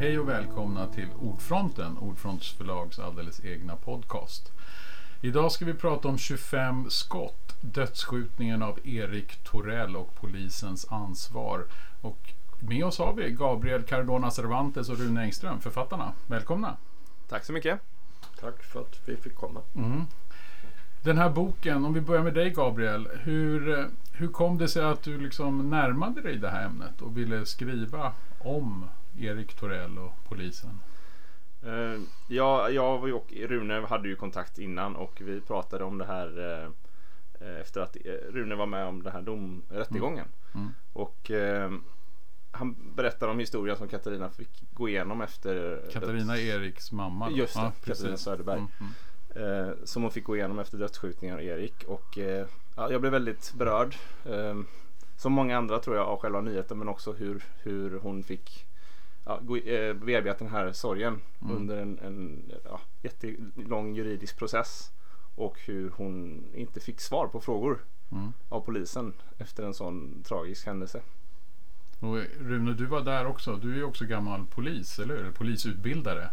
Hej och välkomna till Ordfronten, Ordfronts förlags alldeles egna podcast. Idag ska vi prata om 25 skott, dödsskjutningen av Erik Torell och polisens ansvar. Och med oss har vi Gabriel Cardona Cervantes och Rune Engström, författarna. Välkomna! Tack så mycket! Tack för att vi fick komma. Mm. Den här boken, om vi börjar med dig Gabriel. Hur, hur kom det sig att du liksom närmade dig det här ämnet och ville skriva om Erik Torell och polisen? Uh, ja, jag och Rune hade ju kontakt innan och vi pratade om det här uh, efter att Rune var med om den här domrättegången. Mm. Mm. Och uh, han berättar om historien som Katarina fick gå igenom efter Katarina ett... Eriks mamma. Då. Just det, ja, Katarina Söderberg. Mm, mm. som hon fick gå igenom efter dödsskjutningen av Erik. Och ja, jag blev väldigt berörd. som många andra tror jag av själva nyheten men också hur, hur hon fick ja, eh, bearbeta den här sorgen mm. under en, en ja, jättelång juridisk process. Och hur hon inte fick svar på frågor mm. av polisen efter en sån tragisk händelse. Och Rune, du var där också. Du är ju också gammal polis, eller hur? Polisutbildare.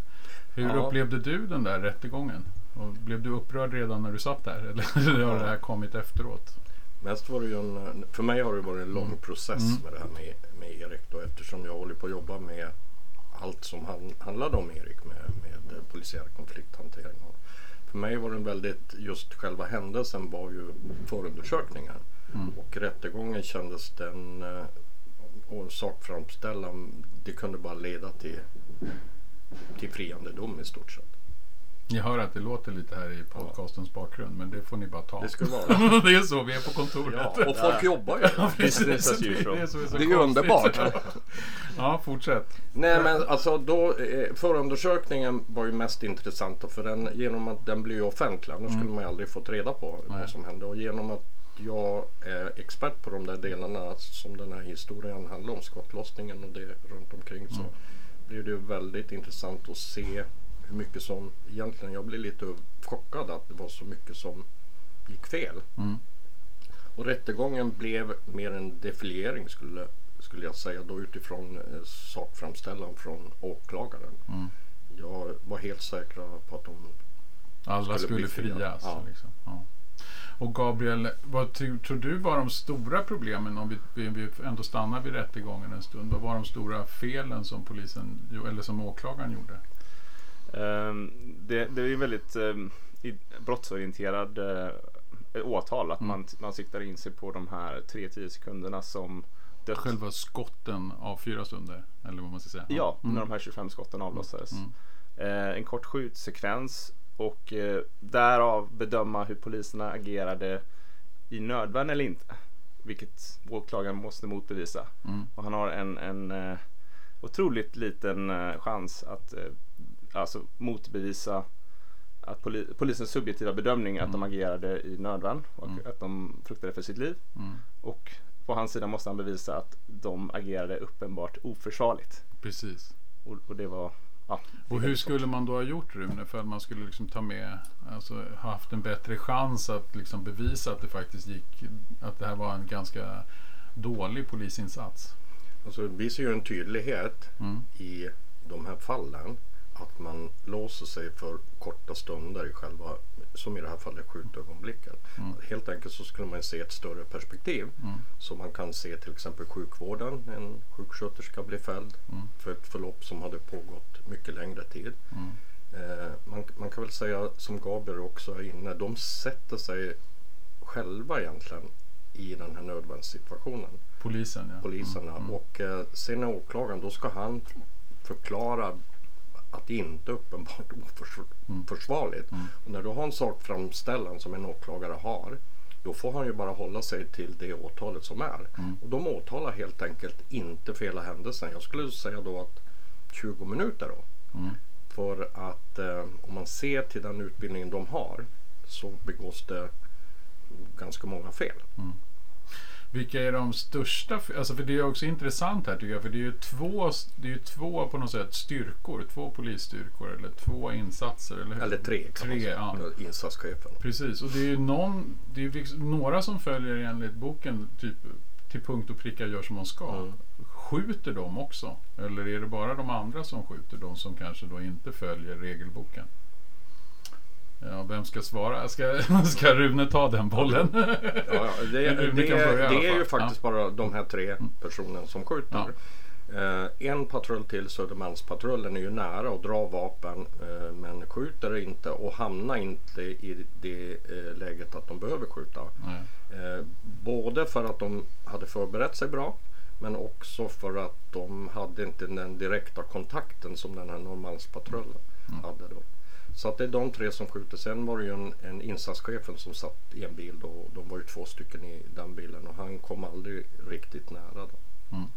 Hur ja. upplevde du den där rättegången? Och blev du upprörd redan när du satt där? Eller har det här kommit efteråt? Mest var det ju en, för mig har det varit en lång mm. process mm. med det här med, med Erik då, eftersom jag håller på att jobba med allt som han, handlade om Erik med, med polisiär konflikthantering. Och för mig var det väldigt, just själva händelsen var ju förundersökningen. Mm. Och rättegången kändes den eh, och sakframställan, det kunde bara leda till, till friande dom i stort sett. Ni hör att det låter lite här i podcastens bakgrund, men det får ni bara ta. Det ska vara. det är så, vi är på kontoret. Ja, och folk jobbar ju. Ja, Business as usual. Det är, det är underbart. ja, fortsätt. Nej, men alltså då, eh, förundersökningen var ju mest intressant för den, genom att den blev offentlig, annars mm. skulle man ju aldrig fått reda på Nej. vad som hände. Och genom att jag är expert på de där delarna som den här historien handlar om, skottlossningen och det runt omkring, så mm. blir det ju väldigt intressant att se hur mycket som egentligen, jag blev lite chockad att det var så mycket som gick fel. Mm. Och rättegången blev mer en defiliering skulle, skulle jag säga då utifrån eh, sakframställan från åklagaren. Mm. Jag var helt säker på att de alla skulle, skulle frias. Ja. Liksom. Ja. Och Gabriel, vad tror du var de stora problemen om vi, vi ändå stannar vid rättegången en stund? Vad var de stora felen som polisen eller som åklagaren gjorde? Ehm, det, det är ju väldigt um, brottsorienterad uh, åtal. Att mm. man, man siktar in sig på de här 3-10 sekunderna som dött. Själva skotten av fyra stunder? Eller vad man ska säga. Ja, mm. när de här 25 skotten avlossades. Mm. Uh, en kort skjutsekvens och uh, därav bedöma hur poliserna agerade i nödvärn eller inte. Vilket åklagaren måste motbevisa. Mm. Och han har en, en uh, otroligt liten chans att alltså motbevisa att poli polisens subjektiva bedömning mm. att de mm. agerade i nödvärn och mm. att de fruktade för sitt liv. Mm. Och på hans sida måste han bevisa att de agerade uppenbart oförsvarligt. Precis. Och, och det var Ja, och hur skulle man då ha gjort Rune för att man skulle liksom ta med, alltså haft en bättre chans att liksom bevisa att det faktiskt gick, att det här var en ganska dålig polisinsats? Alltså det visar ju en tydlighet mm. i de här fallen att man låser sig för korta stunder i själva, som i det här fallet, skjutögonblicket. Mm. Helt enkelt så skulle man se ett större perspektiv. Mm. Så man kan se till exempel sjukvården, en sjuksköterska blir fälld mm. för ett förlopp som hade pågått mycket längre tid. Mm. Eh, man, man, kan väl säga som Gabriel också är inne, de sätter sig själva egentligen i den här nödvärnssituationen. Polisen ja. Poliserna. Mm, mm. Och eh, sen är åklagaren, då ska han förklara att det inte är uppenbart oförsvarligt. Mm. Och när du har en sakframställan som en åklagare har då får han ju bara hålla sig till det åtalet som är. Mm. Och de åtalar helt enkelt inte för hela händelsen. Jag skulle säga då att 20 minuter då. Mm. För att eh, om man ser till den utbildningen de har så begås det ganska många fel. Mm. Vilka är de största? Alltså för det är också intressant här tycker jag. För det är ju två, det är två på något sätt styrkor. Två polisstyrkor eller två insatser. Eller, hur? eller tre kan tre. Ja. Insatschefen. Precis och det är ju någon, det är några som följer enligt boken typ till punkt och pricka gör som de ska. Mm. Skjuter de också? Eller är det bara de andra som skjuter? De som kanske då inte följer regelboken? Ja, vem ska svara? Ska, ska Rune ta den bollen? Ja, det, det, det, det är ju faktiskt ja. bara de här tre mm. personerna som skjuter. Ja. Eh, en patrull till Södermalmspatrullen är ju nära och drar vapen eh, men skjuter inte och hamnar inte i det eh, läget att de behöver skjuta. Eh, både för att de hade förberett sig bra men också för att de hade inte den direkta kontakten som den här Norrmalmspatrullen mm. hade då. Så att det är de tre som skjuter. Sen var det ju en, en insatschefen som satt i en bil då. De var ju två stycken i den bilen och han kom aldrig riktigt nära. Då. Mm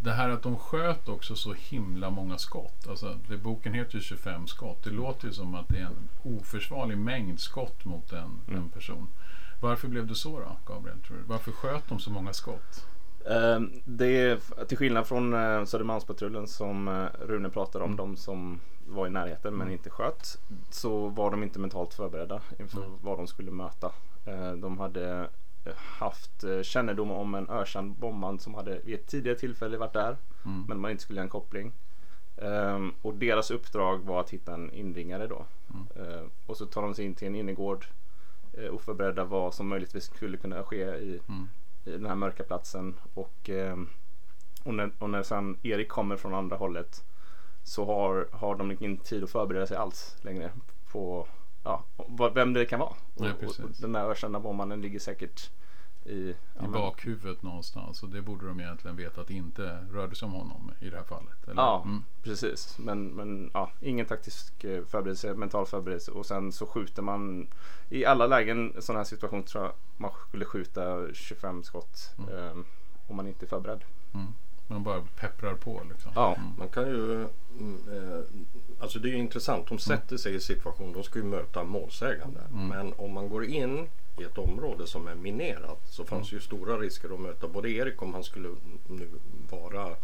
det här att de sköt också så himla många skott. Alltså, det, boken heter ju 25 skott. Det låter ju som att det är en oförsvarlig mängd skott mot en, mm. en person. Varför blev det så då, Gabriel? Varför sköt de så många skott? Uh, det är till skillnad från uh, Södermalmspatrullen som uh, Rune pratade om, mm. de som var i närheten men mm. inte sköt, så var de inte mentalt förberedda inför mm. vad de skulle möta. Uh, de hade haft eh, kännedom om en ökänd bombman som hade vid ett tidigare tillfälle varit där. Mm. Men man inte skulle göra en koppling. Um, och deras uppdrag var att hitta en inringare då. Mm. Uh, och så tar de sig in till en innergård uh, oförberedda vad som möjligtvis skulle kunna ske i, mm. I den här mörka platsen. Och, um, och, när, och när sen Erik kommer från andra hållet så har, har de ingen tid att förbereda sig alls längre på ja, vem det kan vara. Ja, och, och, den där ökända bombmannen ligger säkert i, ja, I bakhuvudet någonstans och det borde de egentligen veta att det inte rörde sig om honom i det här fallet. Eller? Ja, mm. precis. Men, men ja, ingen taktisk eh, förberedelse, mental förberedelse och sen så skjuter man i alla lägen i sån här situation tror jag man skulle skjuta 25 skott mm. eh, om man inte är förberedd. Mm. Man bara pepprar på liksom. Ja, mm. man kan ju mm, eh, Alltså det är ju intressant. De sätter sig i situation, de ska ju möta målsägande. Mm. Men om man går in i ett område som är minerat så fanns mm. ju stora risker att möta både Erik om han skulle nu vara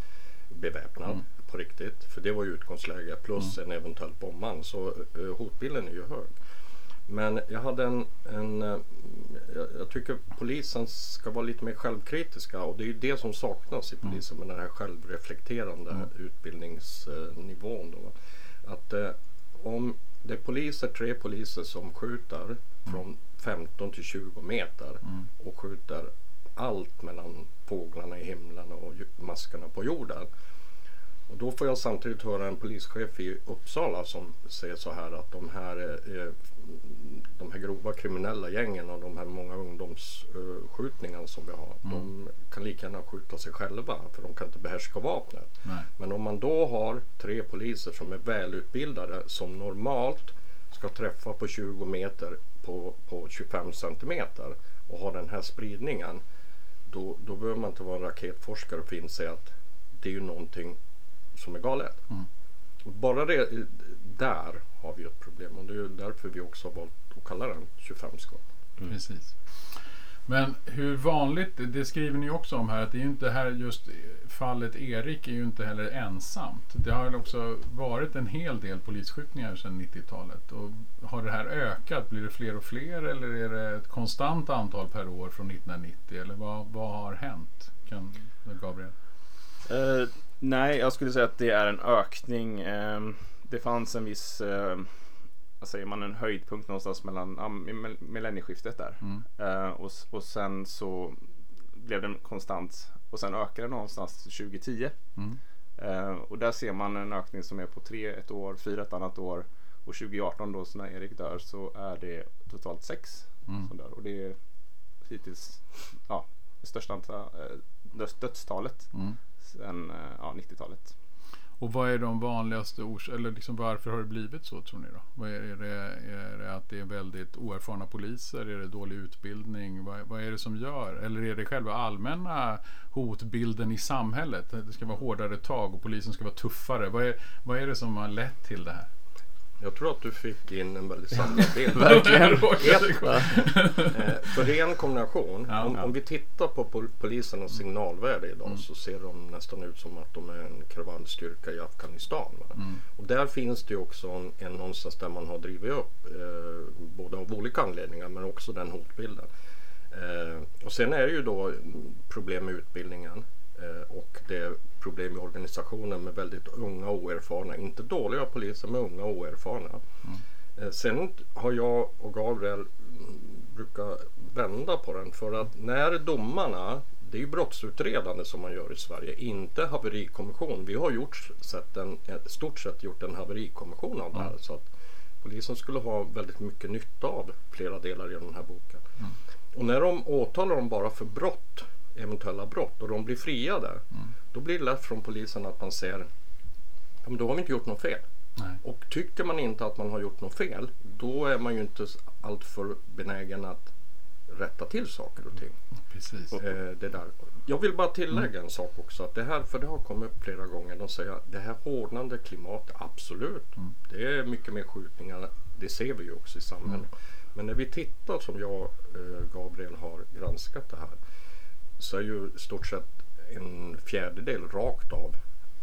beväpnad mm. på riktigt. För det var ju utgångsläge plus mm. en eventuell bombman. Så uh, hotbilden är ju hög. Men jag hade en, en uh, jag, tycker polisen ska vara lite mer självkritiska och det är ju det som saknas i mm. polisen med den här självreflekterande mm. utbildningsnivån. Då. Att uh, om det är poliser, tre poliser som skjuter. Från 15 till 20 meter mm. och skjuter allt mellan fåglarna i himlen och maskarna på jorden. Och då får jag samtidigt höra en polischef i Uppsala som säger så här att de här, eh, de här grova kriminella gängen och de här många ungdomsskjutningarna som vi har. Mm. De kan lika gärna skjuta sig själva för de kan inte behärska vapnet. Nej. Men om man då har tre poliser som är välutbildade som normalt ska träffa på 20 meter på, på 25 centimeter och har den här spridningen då, då behöver man inte vara en raketforskare för att inse att det är ju någonting som är galet. Mm. Bara det, där har vi ett problem och det är därför vi också har valt att kalla den 25 skott. Mm. Precis. Men hur vanligt, det skriver ni också om här, att det är ju inte här just fallet Erik är ju inte heller ensamt. Det har också varit en hel del polisskjutningar sedan 90-talet. Och har det här ökat? Blir det fler och fler eller är det ett konstant antal per år från 1990? Eller vad, vad har hänt? Kan, Gabriel? Uh, nej, jag skulle säga att det är en ökning. Uh, det fanns en viss uh, vad säger man, en höjdpunkt någonstans mellan ja, millennieskiftet där. Mm. Uh, och, och sen så blev den konstant och sen ökade den någonstans 2010. Mm. Uh, och där ser man en ökning som är på 3 ett år, 4 ett annat år och 2018 då så när Erik dör så är det totalt 6 mm. som dör. Och det är hittills ja, det största antal, äh, dödstalet mm. sen ja, 90-talet. Och vad är de vanligaste orsakerna, eller liksom varför har det blivit så tror ni då? Vad är, är, det, är det att det är väldigt oerfarna poliser? Är det dålig utbildning? Vad, vad, är det som gör? Eller är det själva allmänna hotbilden i samhället? Det ska vara hårdare tag och polisen ska vara tuffare. Vad är, vad är det som har lett till det här? Jag tror att du fick in en väldigt samlad bild. Verkligen. eh, för ren kombination. Ja, om, ja. om, vi tittar på polisernas signalvärde idag mm. så ser de nästan ut som att de är en kravallstyrka i Afghanistan. Mm. Och där finns det också en, en någonstans där man har drivit upp, eh, både av olika anledningar men också den hotbilden. Eh, och sen är det ju då problem med utbildningen och det är problem i organisationen med väldigt unga och oerfarna, inte dåliga poliser men unga och oerfarna. Mm. Eh, sen har jag och Gabriel mm, brukar vända på den för att när domarna det är ju brottsutredande som man gör i Sverige, inte haverikommission. Vi har gjort sett en, stort sett gjort en haverikommission av det här. Mm. Så att polisen skulle ha väldigt mycket nytta av flera delar i den här boken. Mm. Och när de åtalar dem bara för brott, eventuella brott, och de blir friade, mm. då blir det lätt från polisen att man ser, ja men då har vi inte gjort något fel. Nej. Och tycker man inte att man har gjort något fel, då är man ju inte alltför benägen att rätta till saker och ting. Precis. Eh, det där. Jag vill bara tillägga mm. en sak också. Att det här, för det har kommit upp flera gånger. De säger att det här hårdnande klimatet, absolut. Mm. Det är mycket mer skjutningar. Det ser vi ju också i samhället. Mm. Men när vi tittar som jag, eh, Gabriel, har granskat det här. Så är ju stort sett en fjärdedel rakt av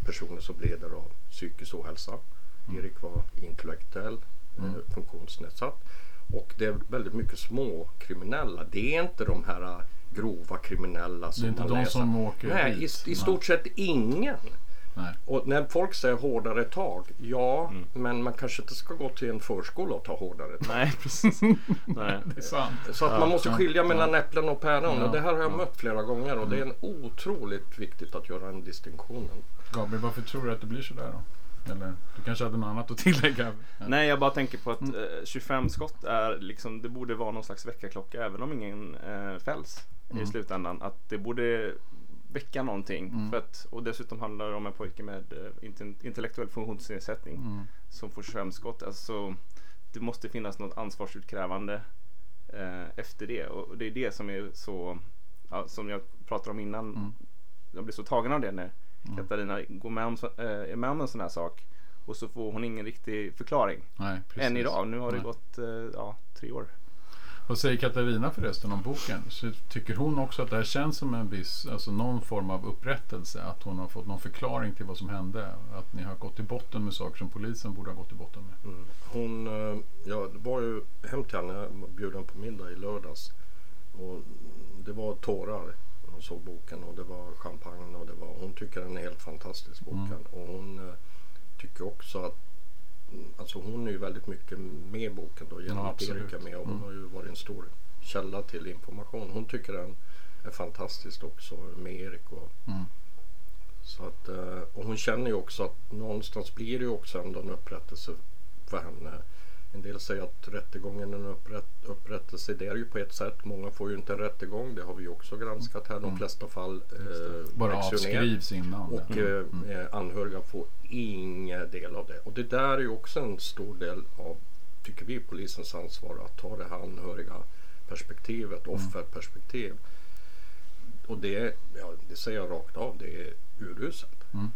personer som lider av psykisk ohälsa. Mm. Erik var intellektuell, eh, mm. funktionsnedsatt. Och det är väldigt mycket små kriminella. Det är inte de här äh, grova kriminella som Det är inte de läser. som åker Nej, hit. i, i stort sett ingen. Nej. Och när folk säger hårdare tag, ja, mm. men man kanske inte ska gå till en förskola och ta hårdare tag. Nej, precis. Nej. det är sant. Så att ja, man måste skilja mellan ja. äpplen och päron. Ja. Och det här har jag mött flera gånger och mm. det är en otroligt viktigt att göra en distinktion. Gabriel, varför tror du att det blir så där då? Eller du kanske hade något annat att tillägga? Nej, jag bara tänker på att mm. eh, 25 skott är liksom, det borde vara någon slags väckarklocka även om ingen eh, fälls mm. i slutändan. Att det borde väcka någonting. Mm. För att, och dessutom handlar det om en pojke med eh, intellektuell funktionsnedsättning mm. som får 25 skott. Alltså, det måste finnas något ansvarsutkrävande eh, efter det. Och det är det som är så, ja, som jag pratade om innan. Mm. Jag blir så tagen av det när Mm. Katarina går med om, är med om en sån här sak och så får hon ingen riktig förklaring. Nej, Än idag. Nu har Nej. det gått äh, ja, tre år. Vad säger Katarina förresten om boken? Så tycker hon också att det här känns som en viss, alltså någon form av upprättelse? Att hon har fått någon förklaring till vad som hände? Att ni har gått till botten med saker som polisen borde ha gått till botten med? Mm. Hon, eh, ja, det var ju hem till henne, bjuden på middag i lördags. Och det var tårar hon såg boken och det var champagne och det var, hon tycker den är helt fantastisk boken. Mm. Och hon uh, tycker också att Alltså hon är ju väldigt mycket med i boken då genom ja, att är med och hon mm. har ju varit en stor källa till information. Hon tycker den är fantastisk också med Erik. Och, mm. så att, uh, och hon känner ju också att någonstans blir det ju också ändå en upprättelse för henne en del säger att rättegången är en upprätt, upprättelse. Det är ju på ett sätt. Många får ju inte en rättegång. Det har vi också granskat här. De mm. flesta fall eh, Bara avskrivs innan. Och mm. Eh, mm. eh, anhöriga får ingen del av det. Och det där är ju också en stor del av, tycker vi, polisens ansvar att ta det här anhöriga perspektivet, mm. offerperspektiv. Och det, ja, det säger jag rakt av, det är uruselt. Mm.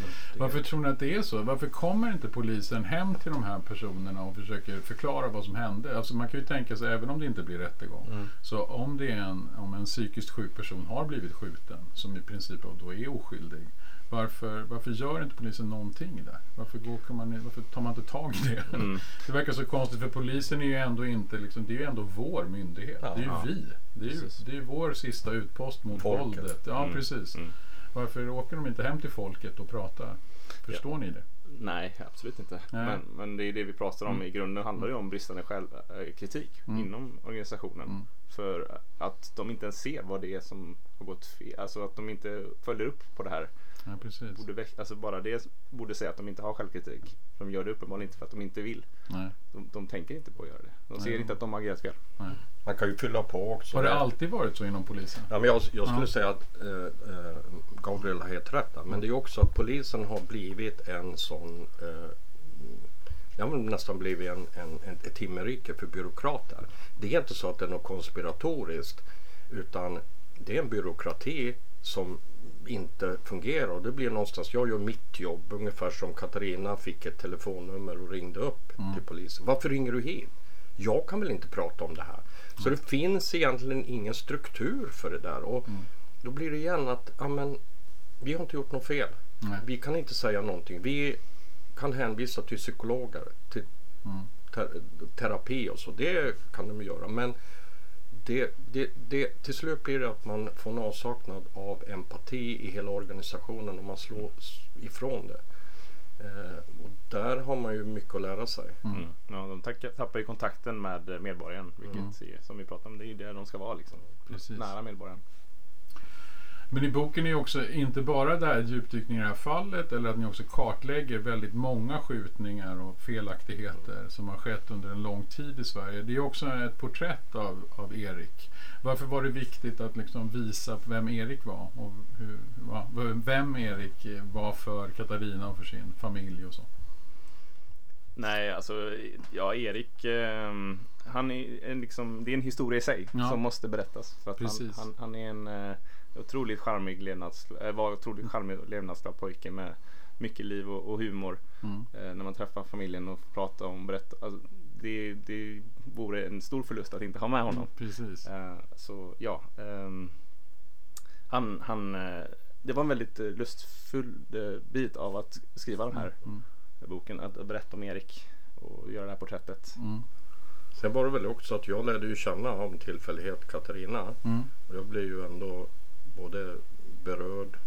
Mm. Varför tror ni att det är så? Varför kommer inte polisen hem till de här personerna och försöker förklara vad som hände? Alltså man kan ju tänka sig, även om det inte blir rättegång, mm. så om, det är en, om en psykiskt sjuk person har blivit skjuten, som i princip då är oskyldig, varför, varför gör inte polisen någonting där? Varför, går, man, varför tar man inte tag i det? Mm. Det verkar så konstigt för polisen är ju ändå inte, liksom, det är ju ändå vår myndighet. Ja, det är ju ja. vi. Det är ju, det är vår sista utpost mot Folket. våldet. Ja, mm. precis. Mm. Varför åker de inte hem till folket och pratar? Förstår ja. ni det? Nej, absolut inte. Men, men, det är det vi pratar om. Mm. I grunden handlar det om bristande självkritik mm. inom organisationen. Mm. För att de inte ens ser vad det är som har gått fel. Alltså att de inte följer upp på det här. Ja, precis. Borde alltså bara det borde säga att de inte har självkritik. De gör det uppenbarligen inte för att de inte vill. Nej. De, de tänker inte på att göra det. De ser Nej. inte att de har agerat fel. Nej. Man kan ju fylla på också. Har det alltid varit så inom polisen? Ja, men jag, jag skulle ja. säga att äh, äh, Gabriel har helt rätt Men det är också att polisen har blivit en sån äh, Ja, men nästan blivit en, en, en, ett himmelrike för byråkrater. Det är inte så att det är något konspiratoriskt utan det är en byråkrati som inte fungerar. Och det blir någonstans, jag gör mitt jobb ungefär som Katarina fick ett telefonnummer och ringde upp mm. till polisen. Varför ringer du hit? Jag kan väl inte prata om det här. Så det finns egentligen ingen struktur för det där. Och mm. Då blir det igen att amen, vi har inte gjort något fel. Nej. Vi kan inte säga någonting. Vi kan hänvisa till psykologer, till mm. ter terapi och så. Det kan de göra. Men det, det, det, till slut blir det att man får en avsaknad av empati i hela organisationen och man slår ifrån det. Eh, och där har man ju mycket att lära sig. Mm. mm. Ja, de tappar ju kontakten med medborgaren, vilket mm. som vi pratade om, det är ju där de ska vara liksom. Precis. Nära medborgaren. Men i boken är också inte bara det här djupdykning i det här fallet eller att ni också kartlägger väldigt många skjutningar och felaktigheter som har skett under en lång tid i Sverige. Det är också ett porträtt av, av Erik. Varför var det viktigt att liksom visa vem Erik var och hur, vem Erik var för Katarina och för sin familj och så? Nej, alltså ja, Erik, eh, han är liksom, det är en historia i sig ja. som måste berättas. För han, han, han, är en eh, otroligt charmig levnads, äh, var otroligt charmig levnadsglad pojke med mycket liv och, och humor. Mm. Eh, när man träffar familjen och pratar om berätta, alltså, det, det vore en stor förlust att inte ha med honom. Mm, precis. Eh, så ja, ehm, han, han, eh, det var en väldigt eh, lustfull eh, bit av att skriva den här mm. mm. boken. Att berätta om Erik och göra det här porträttet. Mm. Sen var det väl också att jag lärde ju känna om tillfällighet Katarina. Mm. Och jag blev ju ändå både berörd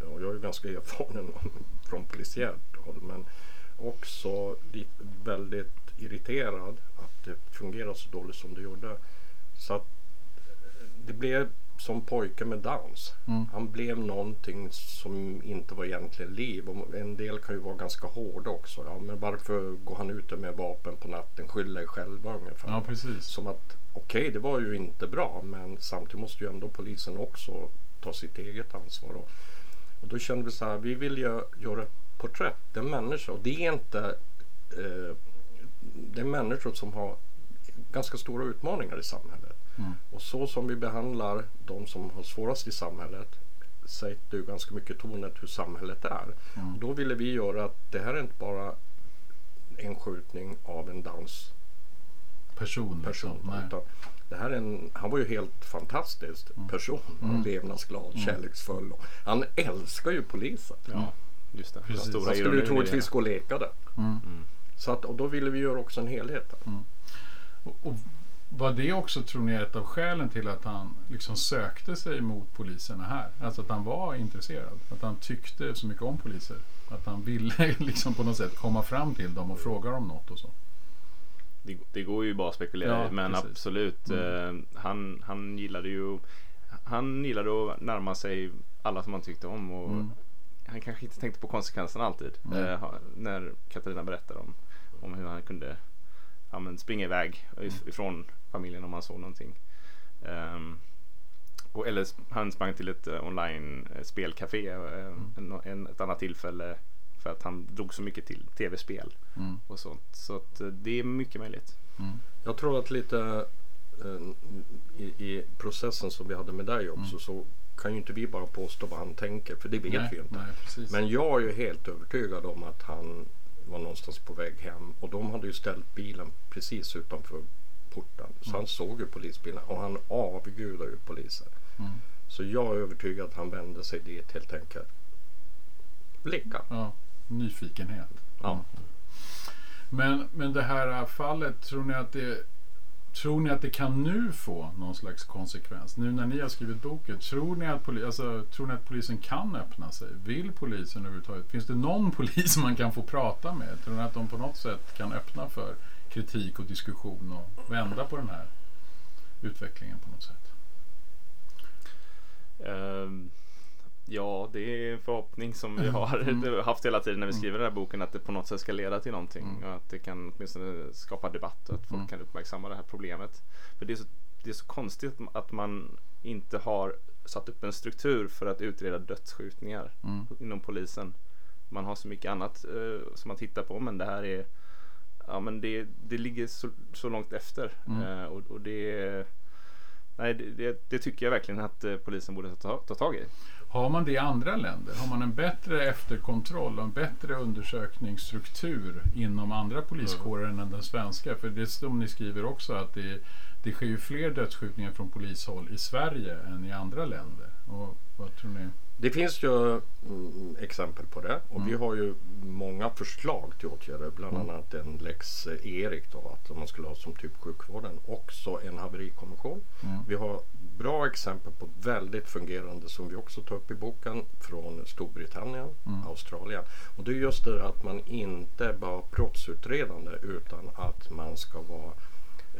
och jag är ganska erfaren från polisiärt håll men också väldigt irriterad att det fungerar så dåligt som det gjorde. Så att eh, det blev som pojke med dans. Mm. Han blev någonting som inte var egentligen liv. Och en del kan ju vara ganska hårda också. Ja, men varför går han ute med vapen på natten? Skyll dig själva ungefär. Ja, precis. Som att okej, okay, det var ju inte bra men samtidigt måste ju ändå polisen också ta sitt eget ansvar. Och, och då kände vi så här, vi vill ju göra ett porträtt, en människa och det är inte eh, det är människor som har ganska stora utmaningar i samhället. Mm. Och så som vi behandlar de som har svårast i samhället sätter ju ganska mycket tonet hur samhället är. Mm. Och då ville vi göra att det här är inte bara en skjutning av en dans person. person liksom. det här är en, han var ju helt fantastisk mm. person. Mm. Levnadsglad, mm. kärleksfull. Och han älskar ju polisen. Ja, just det. Precis. Stora han skulle ju troligtvis gå och leka där. Mm. mm. Så att, och då ville vi göra också en helhet. Mm. Och, och, var det också, tror ni, ett av skälen till att han liksom sökte sig mot poliserna här? Alltså att han var intresserad? Att han tyckte så mycket om poliser? Att han ville liksom på något sätt komma fram till dem och fråga dem något och så? Det, det går ju bara att spekulera ja, men precis. absolut. Mm. Eh, han, han gillade ju Han gillade att närma sig alla som han tyckte om och mm. han kanske inte tänkte på konsekvenserna alltid. Eh, när Katarina berättade om, om hur han kunde ja, men springa iväg mm. ifrån familjen om han såg någonting. Um, och, eller han sprang till ett uh, online uh, spelcafé uh, mm. en, ett annat tillfälle för att han drog så mycket till tv-spel mm. och sånt. Så att, det är mycket möjligt. Mm. Jag tror att lite i, i, processen som vi hade med dig också mm. så kan ju inte vi bara påstå vad han tänker för det vet nej, vi inte. Nej, Men jag är ju helt övertygad om att han var någonstans på väg hem och de hade ju ställt bilen precis utanför porten. Så mm. han såg ju polisbilen och han avgudar ju polisen. Mm. Så jag är övertygad att han vände sig dit helt enkelt. Blicka. Ja, nyfikenhet. Ja. Mm. Men, men det här fallet, tror ni att det Tror ni att det kan nu få någon slags konsekvens? Nu när ni har skrivit boken, tror ni att, poli alltså, tror ni att polisen kan öppna sig? Vill polisen överhuvudtaget? Finns det någon polis man kan få prata med? Tror ni att de på något sätt kan öppna för kritik och diskussion och vända på den här utvecklingen på något sätt? Um Ja, det är en förhoppning som vi har mm. haft hela tiden när vi mm. skriver den här boken att det på något sätt ska leda till någonting mm. och att det kan åtminstone skapa debatt och att folk mm. kan uppmärksamma det här problemet. För det är, så, det är så konstigt att man inte har satt upp en struktur för att utreda dödsskjutningar mm. inom polisen. Man har så mycket annat uh, som man tittar på men det här är Ja men det, det ligger så, så långt efter uh, och, och det Nej, det, det, tycker jag verkligen att uh, polisen borde ta, ta tag i. Har man det i andra länder? Har man en bättre efterkontroll och en bättre undersökningsstruktur inom andra poliskårer mm. än den svenska? För det är som ni skriver också att det, det sker ju fler dödsskjutningar från polishåll i Sverige än i andra länder. Och vad tror ni? Det finns ju mm, exempel på det och mm. vi har ju många förslag till åtgärder. Bland mm. annat en lex Erik då att man skulle ha som typ sjukvården. Också en haverikommission exempel på väldigt fungerande som vi också tar upp i boken från Storbritannien, mm. Australien. Och det är just det att man inte bara brottsutredande utan att man ska vara,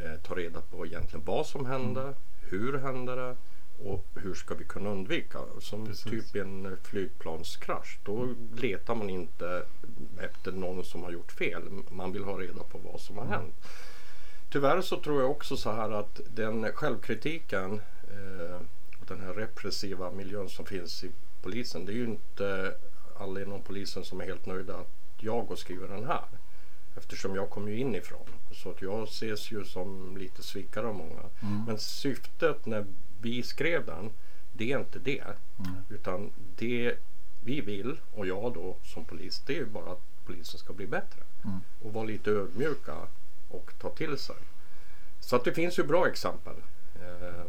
eh, ta reda på egentligen vad som hände, mm. hur hände det och hur ska vi kunna undvika? Som Precis. typ en flygplanskrasch. Då mm. letar man inte efter någon som har gjort fel. Man vill ha reda på vad som har mm. hänt. Tyvärr så tror jag också så här att den självkritiken eh, och den här repressiva miljön som finns i polisen. Det är ju inte alla inom polisen som är helt nöjda att jag och skriver den här. Eftersom jag kommer ju inifrån. Så att jag ses ju som lite svikare av många. Mm. Men syftet när vi skrev den, det är inte det. Mm. Utan det vi vill, och jag då som polis, det är ju bara att polisen ska bli bättre. Mm. Och vara lite ödmjuka och ta till sig. Så att det finns ju bra exempel. Eh,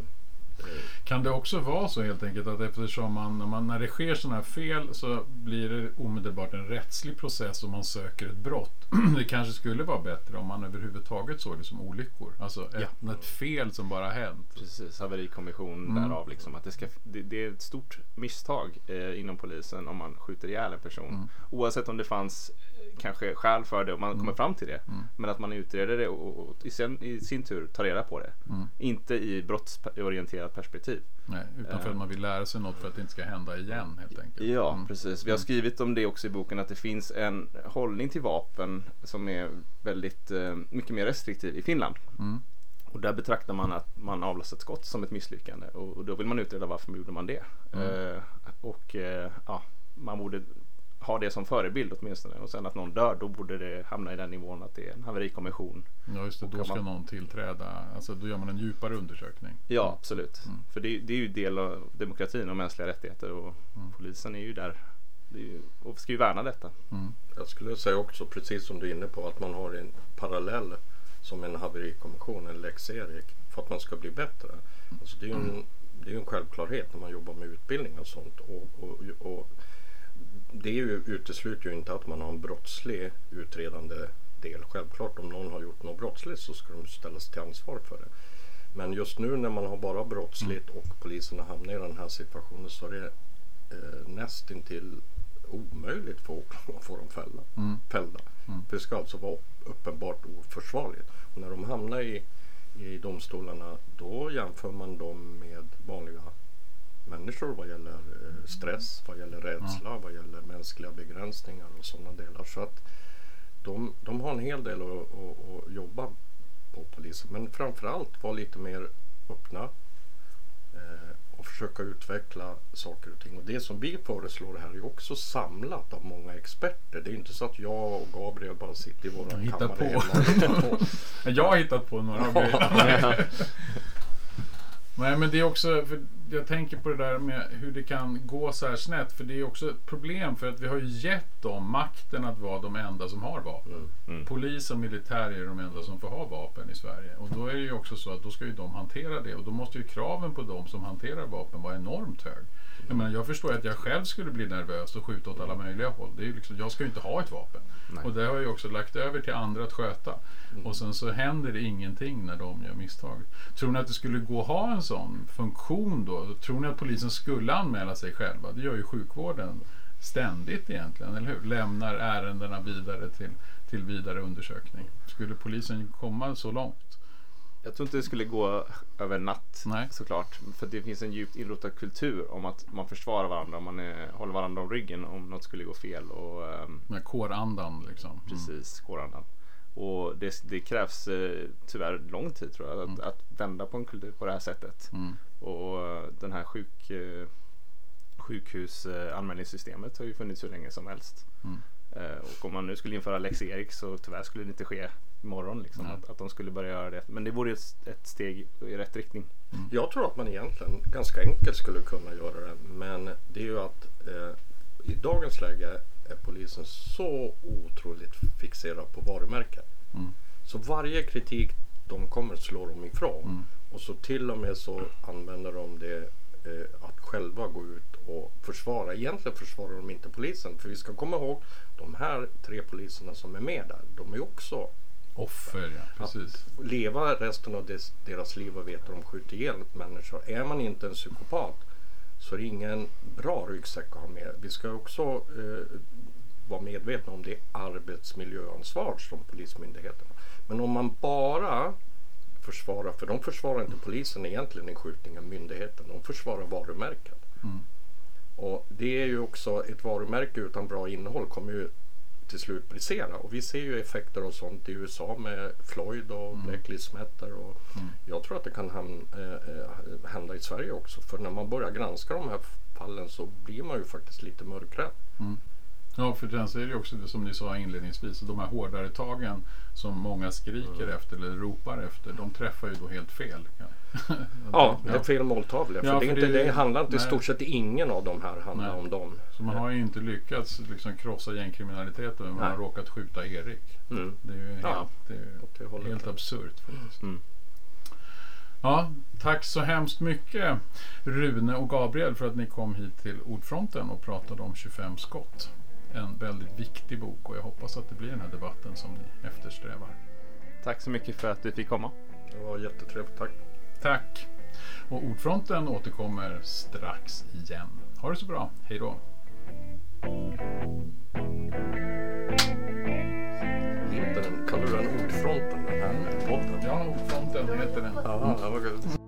kan det också vara så helt enkelt att eftersom man, när, man, när det sker sådana här fel så blir det omedelbart en rättslig process och man söker ett brott. det kanske skulle vara bättre om man överhuvudtaget såg det som olyckor. Alltså ett, ja. ett fel som bara hänt. Precis, haverikommission mm. därav liksom. Att det, ska, det, det är ett stort misstag eh, inom polisen om man skjuter ihjäl en person. Mm. Oavsett om det fanns kanske skäl för det och man mm. kommer fram till det. Mm. Men att man utreder det och, och i, sin, i, sin, tur tar reda på det. Mm. Inte i brottsorienterat perspektiv. Nej, utan för att man vill lära sig något för att det inte ska hända igen helt enkelt. Ja, mm. precis. Vi har mm. skrivit om det också i boken att det finns en hållning till vapen som är väldigt eh, mycket mer restriktiv i Finland. Mm. Och där betraktar man att man avlossat skott som ett misslyckande och, då vill man utreda varför gjorde man det. Eh, och eh, ja, man borde ha det som förebild åtminstone. Och sen att någon dör, då borde det hamna i den nivån att det är en haverikommission. Ja, just det. Då ska man... någon tillträda. Alltså då gör man en djupare undersökning. Ja, absolut. Mm. För det, det, är ju del av demokratin och mänskliga rättigheter och mm. polisen är ju där är ju, och ska ju värna detta. Mm. Jag skulle säga också, precis som du är inne på, att man har en parallell som en haverikommission, en lex Erik, för att man ska bli bättre. Alltså det är ju en, det är en självklarhet när man jobbar med utbildning och sånt. Och, och, och det ju, utesluter ju inte att man har en brottslig utredande del. Självklart om någon har gjort något brottsligt så ska de ställas till ansvar för det. Men just nu när man har bara brottsligt och poliserna hamnar i den här situationen så är det eh, nästintill omöjligt för åklagaren att få dem fälla, mm. fällda. Mm. För det ska alltså vara uppenbart oförsvarligt. Och när de hamnar i, i domstolarna då jämför man dem med vanliga människor vad gäller eh, stress, vad gäller rädsla, mm. vad gäller mänskliga begränsningar och sådana delar. Så att de, de har en hel del att, att, att jobba på polisen. Men framförallt vara lite mer öppna eh, och försöka utveckla saker och ting. Och det som vi föreslår här är också samlat av många experter. Det är inte så att jag och Gabriel bara sitter i våran kammare på. och på. jag har hittat på några grejer. Nej men det är också, för jag tänker på det där med hur det kan gå så här snett. För det är också ett problem för att vi har ju gett dem makten att vara de enda som har vapen. Mm. Mm. Polis och militär är de enda som får ha vapen i Sverige. Och då är det ju också så att då ska ju de hantera det. Och då måste ju kraven på de som hanterar vapen vara enormt hög. Jag, menar, jag förstår att jag själv skulle bli nervös och skjuta åt alla möjliga håll. Det är liksom, jag ska ju inte ha ett vapen. Nej. Och det har jag också lagt över till andra att sköta. Mm. Och sen så händer det ingenting när de gör misstag. Tror ni att det skulle gå att ha en sån funktion då? Tror ni att polisen skulle anmäla sig själva? Det gör ju sjukvården ständigt egentligen, eller hur? Lämnar ärendena vidare till, till vidare undersökning. Skulle polisen komma så långt? Jag tror inte det skulle gå över natt Nej. såklart. För det finns en djupt inrotad kultur om att man försvarar varandra. Man är, håller varandra om ryggen om något skulle gå fel. Och, um, Med kårandan liksom. Mm. Precis, kårandan. Och det, det, krävs eh, tyvärr lång tid tror jag att, mm. att, vända på en kultur på det här sättet. Mm. Och uh, den här sjuk, uh, sjukhusanmälningssystemet har ju funnits hur länge som helst. Mm. Och om man nu skulle införa Lex Erik så tyvärr skulle det inte ske imorgon. Liksom, att, att de skulle börja göra det. Men det vore ett, ett steg i rätt riktning. Mm. Jag tror att man egentligen ganska enkelt skulle kunna göra det. Men det är ju att eh, i dagens läge är polisen så otroligt fixerad på varumärken. Mm. Så varje kritik de kommer slår de ifrån. Mm. Och så till och med så använder de det eh, att själva gå ut och försvara. Egentligen försvarar de inte polisen. För vi ska komma ihåg de här tre poliserna som är med där. De är också Offer, ja. Precis. Att leva resten av des, deras liv och veta att de skjuter ihjäl människor. Är man inte en psykopat så är det ingen bra ryggsäck att ha med. Vi ska också eh, vara medvetna om det arbetsmiljöansvar som Polismyndigheten har. Men om man bara försvarar, för de försvarar inte polisen egentligen i skjutningen, myndigheten. De försvarar varumärket. Mm. Och det är ju också ett varumärke utan bra innehåll kommer ju till slut brisera. Och vi ser ju effekter av sånt i USA med Floyd och Mm. Black Lives Matter. Och Jag tror att det kan eh, eh, hända i Sverige också. För när man börjar granska de här fallen så blir man ju faktiskt lite mörkrädd. Ja, för sen så är det ju också det som ni sa inledningsvis, de här hårdare tagen som många skriker Mm. efter eller ropar efter, de träffar ju då helt fel. Ja, det är fel måltavla. För Ja, det, är för inte, det- det handlar inte, i nej. stort sett ingen av de här handlar Nej. om dem. Så man har ju inte lyckats liksom krossa gängkriminaliteten, men man har Nej. råkat skjuta Erik. Mm. Det är ju helt, Ja, det är helt absurt. faktiskt. Mm. Ja, tack så hemskt mycket Rune och Gabriel för att ni kom hit till Ordfronten och pratade om 25 skott. En väldigt viktig bok och jag hoppas att det blir den här debatten som ni eftersträvar. Tack så mycket för att du fick komma. Det var jättetrevligt. Tack. Tack! Och Ordfronten återkommer strax igen. Ha det så bra, hej då! Heter den, kallar du den Ordfronten den här podden? Ja, Ordfronten heter den. Ja, det var gott.